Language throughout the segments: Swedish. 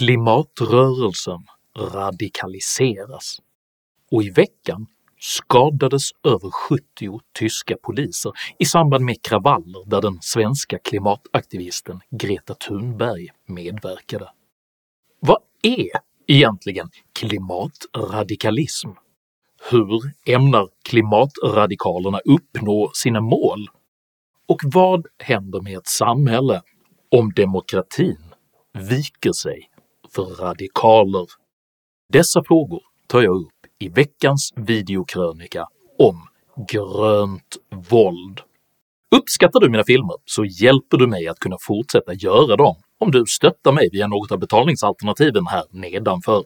Klimatrörelsen radikaliseras och i veckan skadades över 70 tyska poliser i samband med kravaller där den svenska klimataktivisten Greta Thunberg medverkade. Vad är egentligen klimatradikalism? Hur ämnar klimatradikalerna uppnå sina mål? Och vad händer med ett samhälle om demokratin viker sig för radikaler? Dessa frågor tar jag upp i veckans videokrönika om grönt våld. Uppskattar du mina filmer så hjälper du mig att kunna fortsätta göra dem om du stöttar mig via något av betalningsalternativen här nedanför.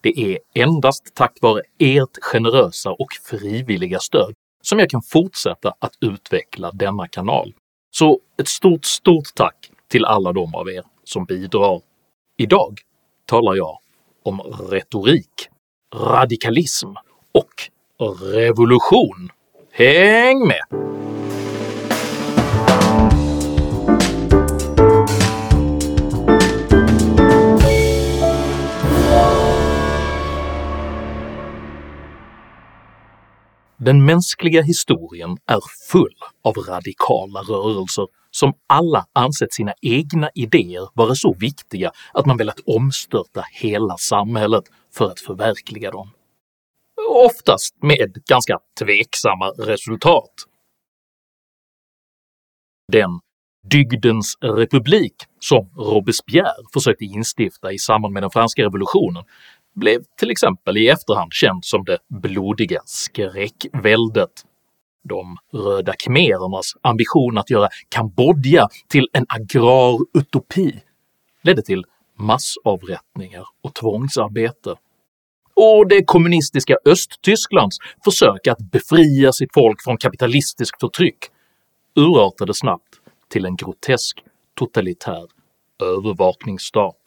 Det är endast tack vare ert generösa och frivilliga stöd som jag kan fortsätta att utveckla denna kanal, så ett stort, stort tack till alla de av er som bidrar. Idag talar jag om retorik, radikalism och revolution. Häng med! Den mänskliga historien är full av radikala rörelser som alla ansett sina egna idéer vara så viktiga att man velat omstörta hela samhället för att förverkliga dem. Oftast med ganska tveksamma resultat. Den dygdens republik som Robespierre försökte instifta i samband med den franska revolutionen blev till exempel i efterhand känd som det blodiga skräckväldet. De röda khmerernas ambition att göra Kambodja till en agrar utopi ledde till massavrättningar och tvångsarbete. Och det kommunistiska Östtysklands försök att befria sitt folk från kapitalistiskt förtryck urartade snabbt till en grotesk totalitär övervakningsstat.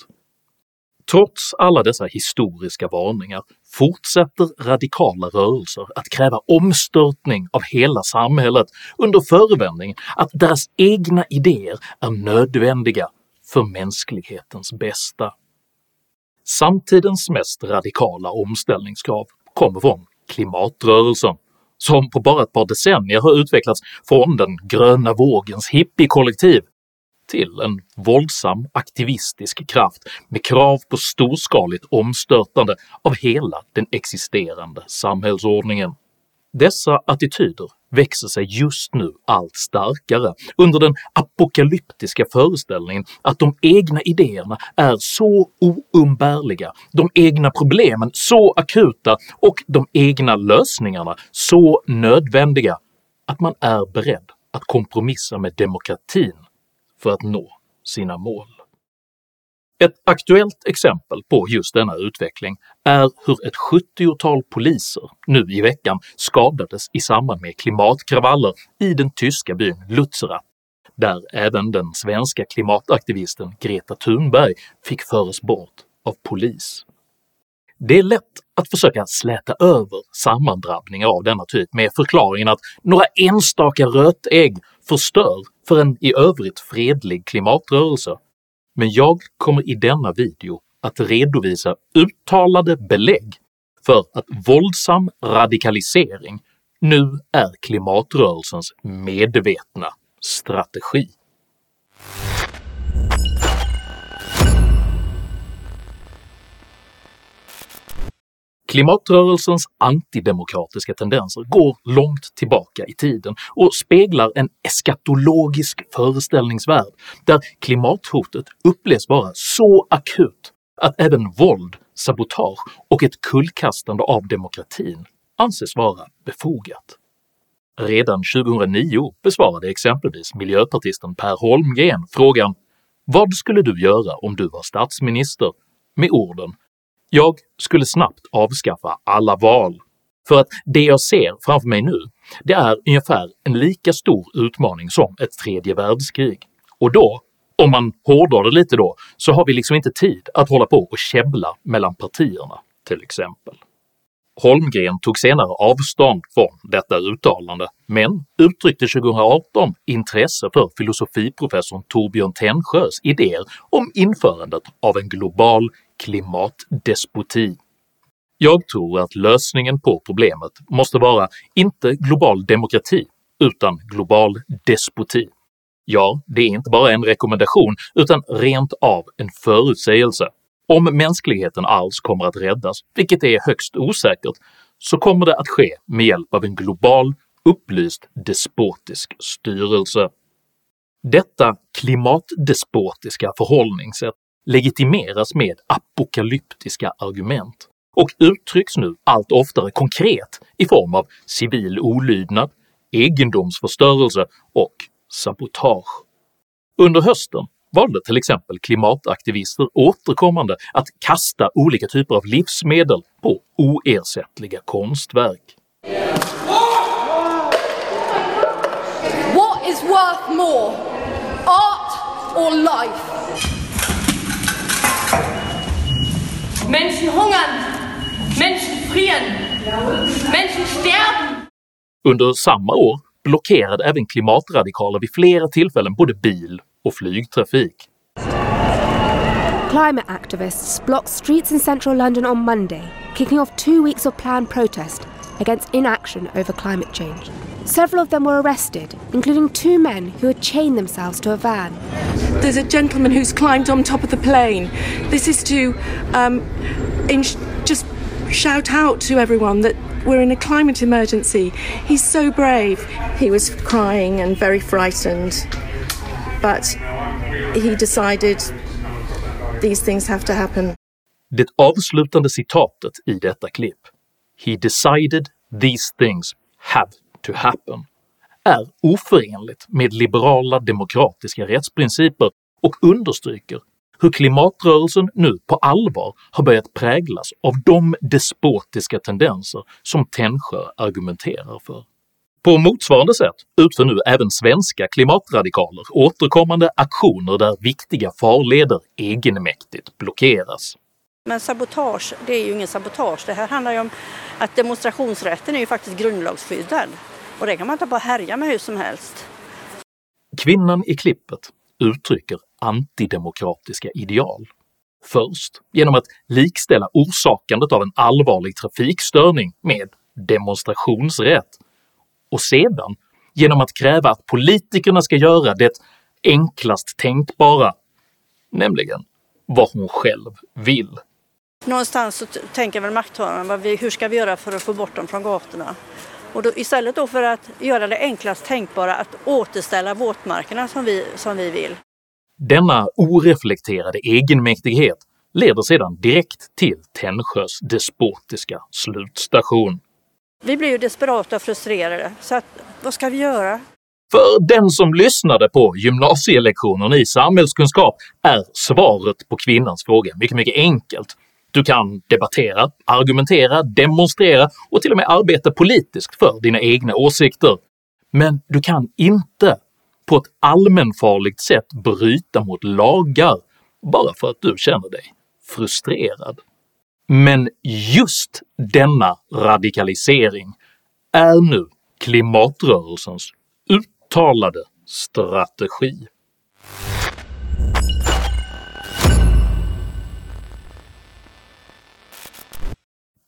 Trots alla dessa historiska varningar fortsätter radikala rörelser att kräva omstörtning av hela samhället under förevändning att deras egna idéer är nödvändiga för mänsklighetens bästa. Samtidens mest radikala omställningskrav kommer från klimatrörelsen, som på bara ett par decennier har utvecklats från den gröna vågens hippiekollektiv till en våldsam aktivistisk kraft med krav på storskaligt omstörtande av hela den existerande samhällsordningen. Dessa attityder växer sig just nu allt starkare under den apokalyptiska föreställningen att de egna idéerna är så oumbärliga, de egna problemen så akuta och de egna lösningarna så nödvändiga att man är beredd att kompromissa med demokratin för att nå sina mål. Ett aktuellt exempel på just denna utveckling är hur ett 70-tal poliser nu i veckan skadades i samband med klimatkravaller i den tyska byn Lützerath, där även den svenska klimataktivisten Greta Thunberg fick föras bort av polis. Det är lätt att försöka släta över sammandrabbningar av denna typ med förklaringen att några enstaka rötägg förstör för en i övrigt fredlig klimatrörelse, men jag kommer i denna video att redovisa uttalade belägg för att våldsam radikalisering nu är klimatrörelsens medvetna strategi. Klimatrörelsens antidemokratiska tendenser går långt tillbaka i tiden och speglar en eskatologisk föreställningsvärld där klimathotet upplevs vara så akut att även våld, sabotage och ett kullkastande av demokratin anses vara befogat. Redan 2009 besvarade exempelvis miljöpartisten Per Holmgren frågan “Vad skulle du göra om du var statsminister?” med orden jag skulle snabbt avskaffa alla val, för att det jag ser framför mig nu det är ungefär en lika stor utmaning som ett tredje världskrig, och då, om man hårdrar det lite då, så har vi liksom inte tid att hålla på och käbbla mellan partierna till exempel. Holmgren tog senare avstånd från detta uttalande, men uttryckte 2018 intresse för filosofiprofessorn Torbjörn Tännsjös idéer om införandet av en global klimatdespoti. Jag tror att lösningen på problemet måste vara inte global demokrati utan global despoti. Ja, det är inte bara en rekommendation utan rent av en förutsägelse. Om mänskligheten alls kommer att räddas, vilket är högst osäkert, så kommer det att ske med hjälp av en global, upplyst despotisk styrelse. Detta klimatdespotiska förhållningssätt legitimeras med apokalyptiska argument och uttrycks nu allt oftare konkret i form av civil olydnad, egendomsförstörelse och sabotage. Under hösten valde till exempel klimataktivister återkommande att kasta olika typer av livsmedel på oersättliga konstverk. What is worth more, art or life? Menschen hungern, Menschen frieren, Menschen sterben. Under samma år blockerade även klimatradikaler vid flera tillfällen både bil och flygtrafik. Climate activists blocked streets in central London on Monday, kicking off two weeks of planned protest against inaction over climate change. Several of them were arrested, including two men who had chained themselves to a van. There's a gentleman who's climbed on top of the plane. This is to um, in- just shout out to everyone that we're in a climate emergency. He's so brave. He was crying and very frightened, but he decided these things have to happen. Det avslutande citatet i detta klipp “He decided these things have to happen” är oförenligt med liberala demokratiska rättsprinciper och understryker hur klimatrörelsen nu på allvar har börjat präglas av de despotiska tendenser som Tännsjö argumenterar för. På motsvarande sätt utför nu även svenska klimatradikaler återkommande aktioner där viktiga farleder egenmäktigt blockeras. Men sabotage, det är ju ingen sabotage. Det här handlar ju om att demonstrationsrätten är ju faktiskt grundlagsskyddad. Och det kan man inte bara härja med hur som helst. Kvinnan i klippet uttrycker antidemokratiska ideal. Först genom att likställa orsakandet av en allvarlig trafikstörning med demonstrationsrätt, och sedan genom att kräva att politikerna ska göra det enklast tänkbara, nämligen vad hon själv vill. Någonstans så tänker väl makthavarna, hur ska vi göra för att få bort dem från gatorna? Och då, istället då för att göra det enklast tänkbara att återställa våtmarkerna som vi, som vi vill. Denna oreflekterade egenmäktighet leder sedan direkt till Tännsjös despotiska slutstation. Vi blir ju desperata och frustrerade, så att, vad ska vi göra? För den som lyssnade på gymnasielektionen i samhällskunskap är svaret på kvinnans fråga mycket, mycket enkelt. Du kan debattera, argumentera, demonstrera och till och med arbeta politiskt för dina egna åsikter. Men du kan inte på ett allmänfarligt sätt bryta mot lagar bara för att du känner dig frustrerad. Men just denna radikalisering är nu klimatrörelsens uttalade strategi.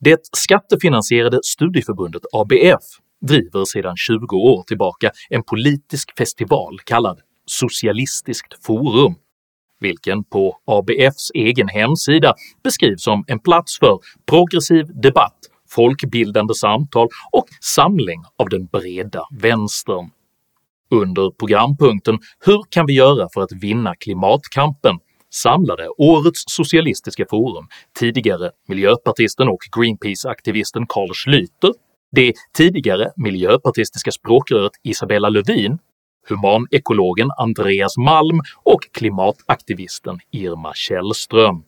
Det skattefinansierade studieförbundet ABF driver sedan 20 år tillbaka en politisk festival kallad Socialistiskt forum, vilken på ABFs egen hemsida beskrivs som en plats för progressiv debatt, folkbildande samtal och samling av den breda vänstern. Under programpunkten “Hur kan vi göra för att vinna klimatkampen?” Samlade årets socialistiska forum. Tidigare miljöpartisten och Greenpeace-aktivisten Carl Schlüter, det tidigare miljöpartistiska språkröret Isabella Lövin, humanekologen Andreas Malm och klimataktivisten Irma Källström.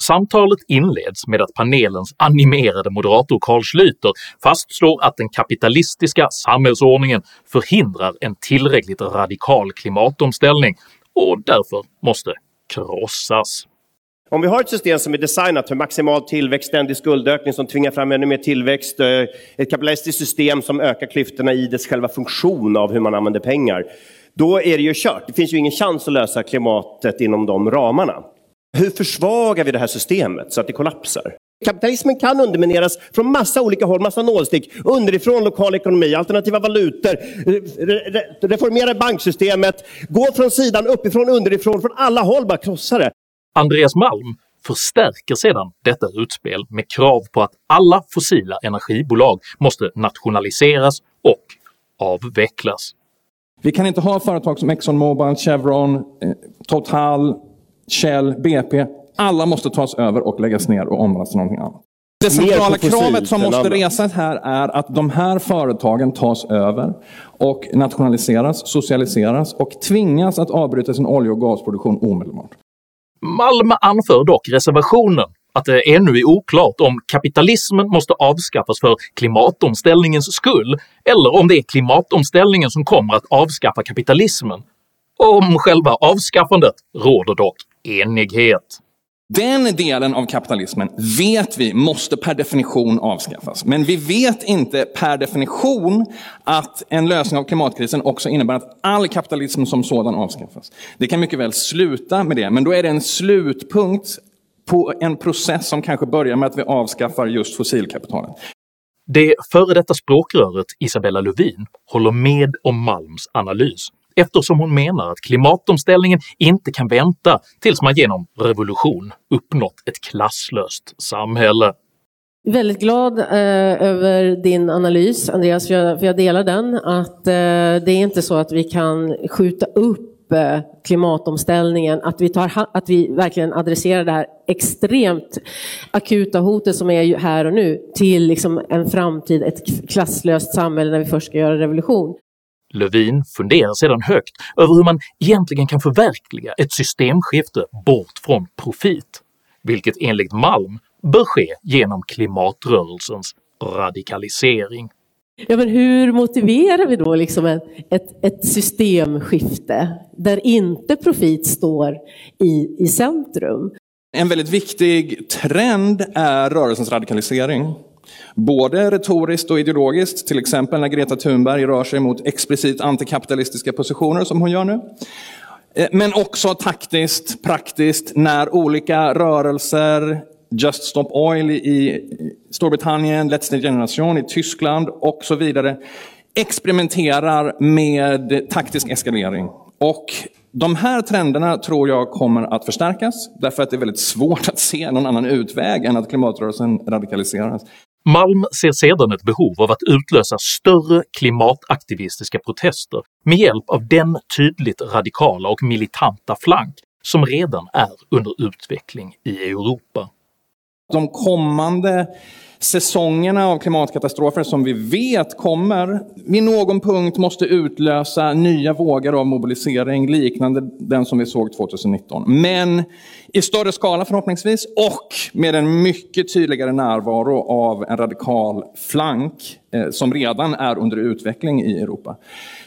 Samtalet inleds med att panelens animerade moderator Carl Schlüter fastslår att den kapitalistiska samhällsordningen förhindrar en tillräckligt radikal klimatomställning och därför måste krossas. Om vi har ett system som är designat för maximal tillväxt, ständig skuldökning som tvingar fram ännu mer tillväxt, eh, ett kapitalistiskt system som ökar klyftorna i dess själva funktion av hur man använder pengar, då är det ju kört. Det finns ju ingen chans att lösa klimatet inom de ramarna. Hur försvagar vi det här systemet så att det kollapsar? Kapitalismen kan undermineras från massa olika håll, massa nålstick. Underifrån lokal ekonomi, alternativa valutor, reformera banksystemet, gå från sidan, uppifrån, underifrån, från alla håll, bara krossa det. Andreas Malm förstärker sedan detta utspel med krav på att alla fossila energibolag måste nationaliseras och avvecklas. Vi kan inte ha företag som Exxon Mobil, Chevron, eh, Total, Shell, BP. Alla måste tas över och läggas ner och omvandlas till någonting annat. Det centrala kravet som måste resas här är att de här företagen tas över och nationaliseras, socialiseras och tvingas att avbryta sin olje och gasproduktion omedelbart. Malm anför dock reservationen att det ännu är oklart om kapitalismen måste avskaffas för klimatomställningens skull eller om det är klimatomställningen som kommer att avskaffa kapitalismen. Om själva avskaffandet råder dock enighet. Den delen av kapitalismen vet vi måste per definition avskaffas. Men vi vet inte per definition att en lösning av klimatkrisen också innebär att all kapitalism som sådan avskaffas. Det kan mycket väl sluta med det, men då är det en slutpunkt på en process som kanske börjar med att vi avskaffar just fossilkapitalet. Det före detta språkröret Isabella Lövin håller med om Malms analys eftersom hon menar att klimatomställningen inte kan vänta tills man genom revolution uppnått ett klasslöst samhälle. Väldigt glad eh, över din analys Andreas, för jag, för jag delar den. Att eh, det är inte så att vi kan skjuta upp eh, klimatomställningen, att vi, tar, att vi verkligen adresserar det här extremt akuta hotet som är här och nu till liksom en framtid, ett klasslöst samhälle när vi först ska göra revolution. Lövin funderar sedan högt över hur man egentligen kan förverkliga ett systemskifte bort från profit, vilket enligt Malm bör ske genom klimatrörelsens radikalisering. Ja, men hur motiverar vi då liksom ett, ett, ett systemskifte där inte profit står i, i centrum? En väldigt viktig trend är rörelsens radikalisering. Både retoriskt och ideologiskt, till exempel när Greta Thunberg rör sig mot explicit antikapitalistiska positioner som hon gör nu. Eh, men också taktiskt, praktiskt, när olika rörelser, Just Stop Oil i Storbritannien, Let's New Generation i Tyskland och så vidare, experimenterar med taktisk eskalering. Och de här trenderna tror jag kommer att förstärkas, därför att det är väldigt svårt att se någon annan utväg än att klimatrörelsen radikaliseras. Malm ser sedan ett behov av att utlösa större klimataktivistiska protester med hjälp av den tydligt radikala och militanta flank som redan är under utveckling i Europa. De kommande säsongerna av klimatkatastrofer som vi vet kommer vid någon punkt måste utlösa nya vågor av mobilisering liknande den som vi såg 2019. Men i större skala förhoppningsvis och med en mycket tydligare närvaro av en radikal flank eh, som redan är under utveckling i Europa.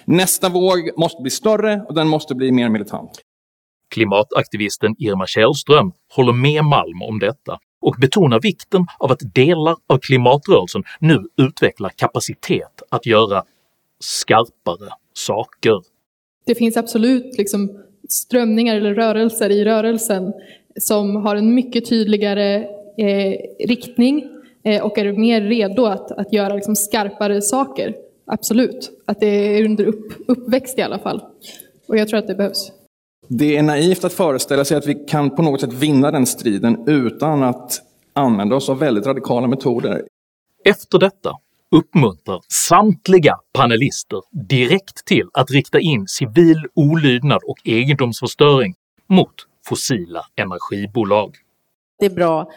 Nästa våg måste bli större och den måste bli mer militant. Klimataktivisten Irma Källström håller med Malm om detta och betonar vikten av att delar av klimatrörelsen nu utvecklar kapacitet att göra skarpare saker. Det finns absolut liksom strömningar eller rörelser i rörelsen som har en mycket tydligare eh, riktning eh, och är mer redo att, att göra liksom skarpare saker. Absolut, att det är under upp, uppväxt i alla fall. Och jag tror att det behövs. Det är naivt att föreställa sig att vi kan på något sätt vinna den striden utan att använda oss av väldigt radikala metoder. Efter detta uppmuntrar samtliga panelister direkt till att rikta in civil olydnad och egendomsförstöring mot fossila energibolag. Det är bra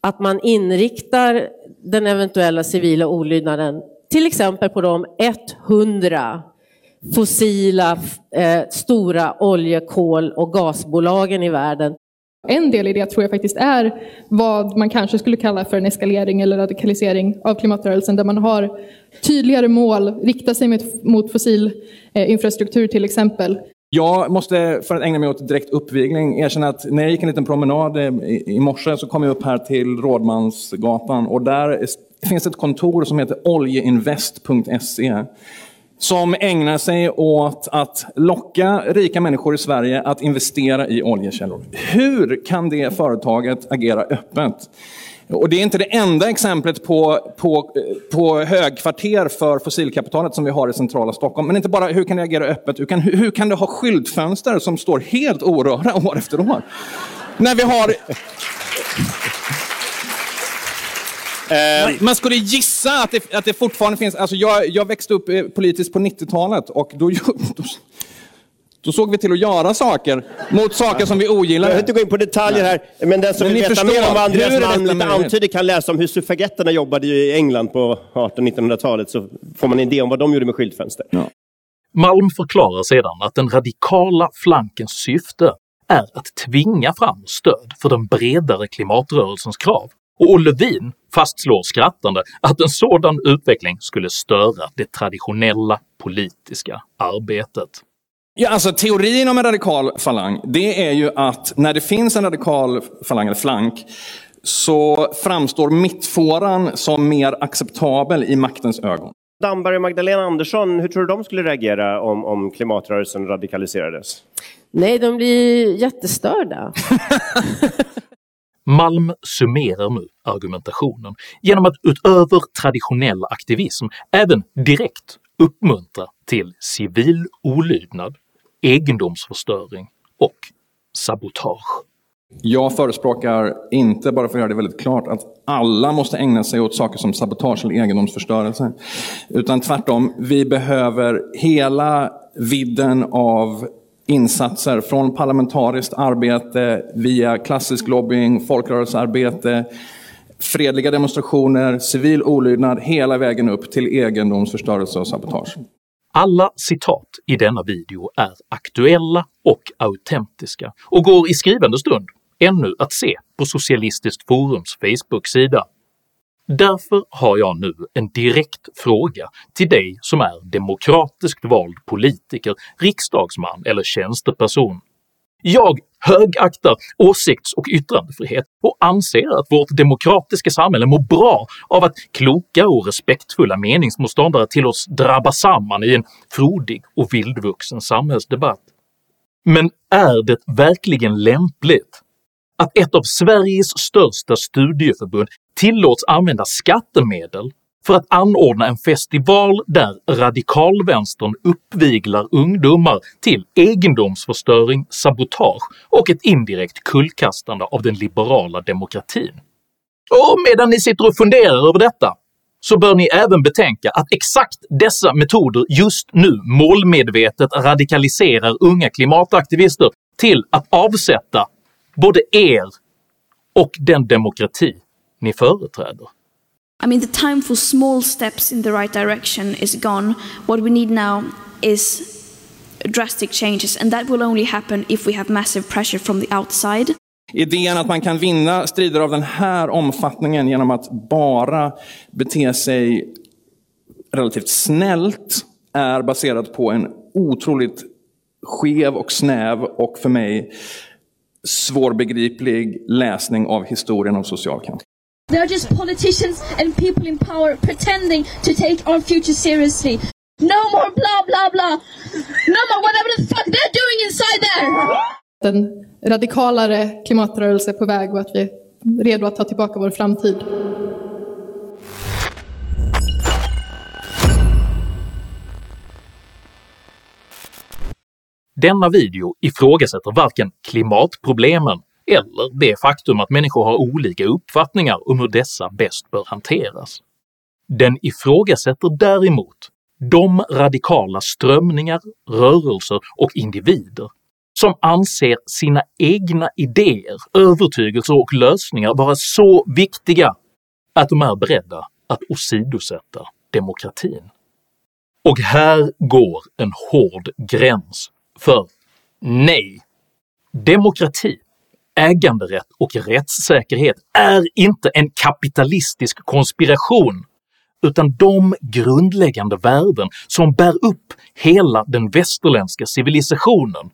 att man inriktar den eventuella civila olydnaden till exempel på de 100 fossila eh, stora olje-, kol och gasbolagen i världen. En del i det tror jag faktiskt är vad man kanske skulle kalla för en eskalering eller radikalisering av klimatrörelsen där man har tydligare mål, riktar sig mot fossil eh, infrastruktur till exempel. Jag måste, för att ägna mig åt direkt uppvigling, erkänna att när jag gick en liten promenad i, i morse så kom jag upp här till Rådmansgatan och där finns ett kontor som heter oljeinvest.se som ägnar sig åt att locka rika människor i Sverige att investera i oljekällor. Hur kan det företaget agera öppet? Och det är inte det enda exemplet på, på, på högkvarter för fossilkapitalet som vi har i centrala Stockholm. Men inte bara hur kan det agera öppet, hur kan, hur kan det ha skyltfönster som står helt orörda år efter år? När vi har... Man, man skulle gissa att det, att det fortfarande finns... Alltså jag, jag växte upp eh, politiskt på 90-talet och då, då, då såg vi till att göra saker mot saker som vi ogillar. Jag vill inte gå in på detaljer här, men den som Men vill veta förstår, mer om vad Andreas Malm lite antyder kan läsa om hur suffragetterna jobbade i England på 1800-1900-talet så får man en idé om vad de gjorde med skyltfönster. Malm förklarar sedan att den radikala flankens syfte är att tvinga fram stöd för den bredare klimatrörelsens krav, och Lövin fastslår skrattande att en sådan utveckling skulle störa det traditionella politiska arbetet. Ja, alltså teorin om en radikal falang, det är ju att när det finns en radikal falang eller flank så framstår mittfåran som mer acceptabel i maktens ögon. Damberg och Magdalena Andersson, hur tror du de skulle reagera om, om klimatrörelsen radikaliserades? Nej, de blir jättestörda. Malm summerar nu argumentationen genom att utöver traditionell aktivism även direkt uppmuntra till civil olydnad, egendomsförstöring och sabotage. Jag förespråkar inte, bara för att göra det väldigt klart, att alla måste ägna sig åt saker som sabotage eller egendomsförstörelse. Utan tvärtom, vi behöver hela vidden av insatser från parlamentariskt arbete via klassisk lobbying, folkrörelsearbete, fredliga demonstrationer, civil olydnad, hela vägen upp till egendomsförstörelse och sabotage. Alla citat i denna video är aktuella och autentiska och går i skrivande stund ännu att se på Socialistiskt Forums Facebook-sida. Därför har jag nu en direkt fråga till dig som är demokratiskt vald politiker, riksdagsman eller tjänsteperson. Jag högaktar åsikts och yttrandefrihet och anser att vårt demokratiska samhälle mår bra av att kloka och respektfulla meningsmotståndare tillåts drabba samman i en frodig och vildvuxen samhällsdebatt. Men är det verkligen lämpligt att ett av Sveriges största studieförbund tillåts använda skattemedel för att anordna en festival där radikalvänstern uppviglar ungdomar till egendomsförstöring, sabotage och ett indirekt kullkastande av den liberala demokratin. Och medan ni sitter och funderar över detta så bör ni även betänka att exakt dessa metoder just nu målmedvetet radikaliserar unga klimataktivister till att avsätta både er och den demokrati ni företräder. I mean, the time for small steps in the right direction is gone. What we need now is drastic changes, and that will only happen if we have massive pressure from the outside. Idén att man kan vinna strider av den här omfattningen genom att bara bete sig relativt snällt är baserad på en otroligt skev och snäv och för mig svårbegriplig läsning av historien om social kamp. They're just politicians and people in power pretending to take our future seriously. No more blah blah blah. No more whatever the fuck they're doing inside there. En radikalare klimatrörelse på väg och att vi är redo att ta tillbaka vår framtid. Denna video ifrågasätter varken klimatproblemen eller det faktum att människor har olika uppfattningar om hur dessa bäst bör hanteras. Den ifrågasätter däremot de radikala strömningar, rörelser och individer som anser sina egna idéer, övertygelser och lösningar vara så viktiga att de är beredda att åsidosätta demokratin. Och här går en hård gräns för nej, demokrati, äganderätt och rättssäkerhet är inte en kapitalistisk konspiration utan de grundläggande värden som bär upp hela den västerländska civilisationen.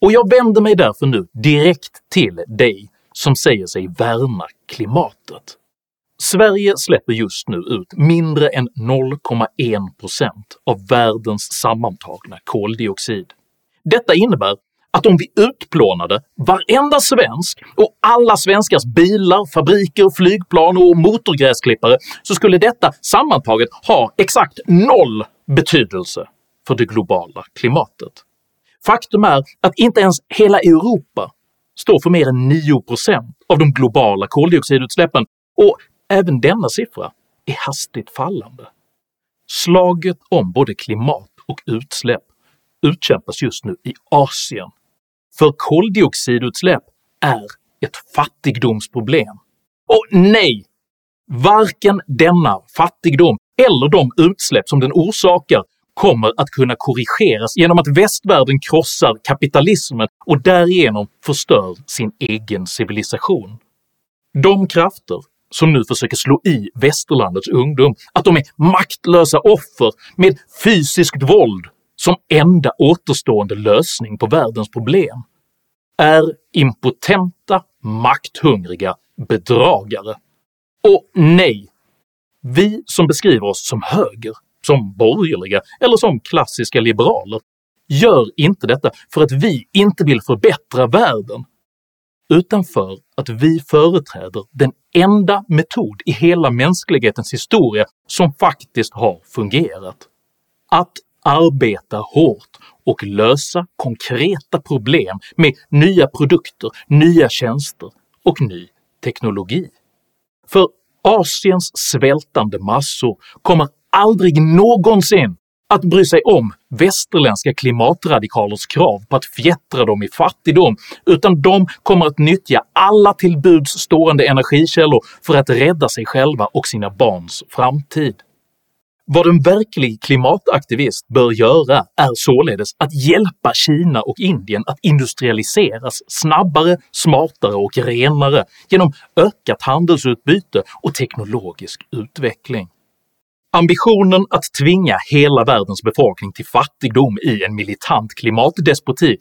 Och jag vänder mig därför nu direkt till dig som säger sig värna klimatet. Sverige släpper just nu ut mindre än 0,1% av världens sammantagna koldioxid. Detta innebär att om vi utplånade varenda svensk och alla svenskars bilar, fabriker, flygplan och motorgräsklippare så skulle detta sammantaget ha exakt noll betydelse för det globala klimatet. Faktum är att inte ens hela Europa står för mer än 9% av de globala koldioxidutsläppen och även denna siffra är hastigt fallande. Slaget om både klimat och utsläpp utkämpas just nu i Asien, för koldioxidutsläpp är ett fattigdomsproblem. Och nej! Varken denna fattigdom eller de utsläpp som den orsakar kommer att kunna korrigeras genom att västvärlden krossar kapitalismen och därigenom förstör sin egen civilisation. De krafter som nu försöker slå i västerlandets ungdom att de är maktlösa offer med fysiskt våld som enda återstående lösning på världens problem är impotenta, makthungriga bedragare. Och nej, vi som beskriver oss som höger, som borgerliga eller som klassiska liberaler gör inte detta för att vi inte vill förbättra världen, utan för att vi företräder den enda metod i hela mänsklighetens historia som faktiskt har fungerat. Att arbeta hårt och lösa konkreta problem med nya produkter, nya tjänster och ny teknologi. För Asiens svältande massor kommer aldrig någonsin att bry sig om västerländska klimatradikalers krav på att fjättra dem i fattigdom, utan de kommer att nyttja alla till buds stående energikällor för att rädda sig själva och sina barns framtid. Vad en verklig klimataktivist bör göra är således att hjälpa Kina och Indien att industrialiseras snabbare, smartare och renare genom ökat handelsutbyte och teknologisk utveckling. Ambitionen att tvinga hela världens befolkning till fattigdom i en militant klimatdespoti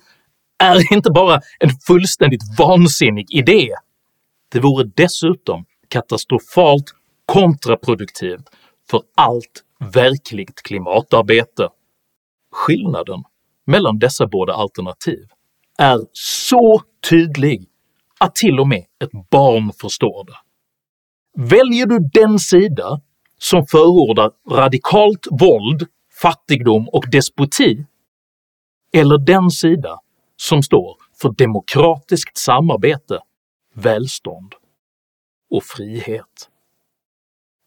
är inte bara en fullständigt vansinnig idé, det vore dessutom katastrofalt kontraproduktivt för allt verkligt klimatarbete. Skillnaden mellan dessa båda alternativ är så tydlig att till och med ett barn förstår det. Väljer du den sida som förordar radikalt våld, fattigdom och despoti, eller den sida som står för demokratiskt samarbete, välstånd och frihet.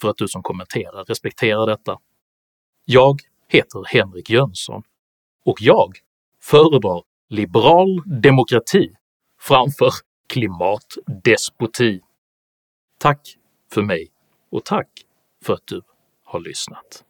För att du som kommenterar respekterar detta. Jag heter Henrik Jönsson och jag föredrar liberal demokrati framför klimatdespoti. Tack för mig och tack för att du har lyssnat.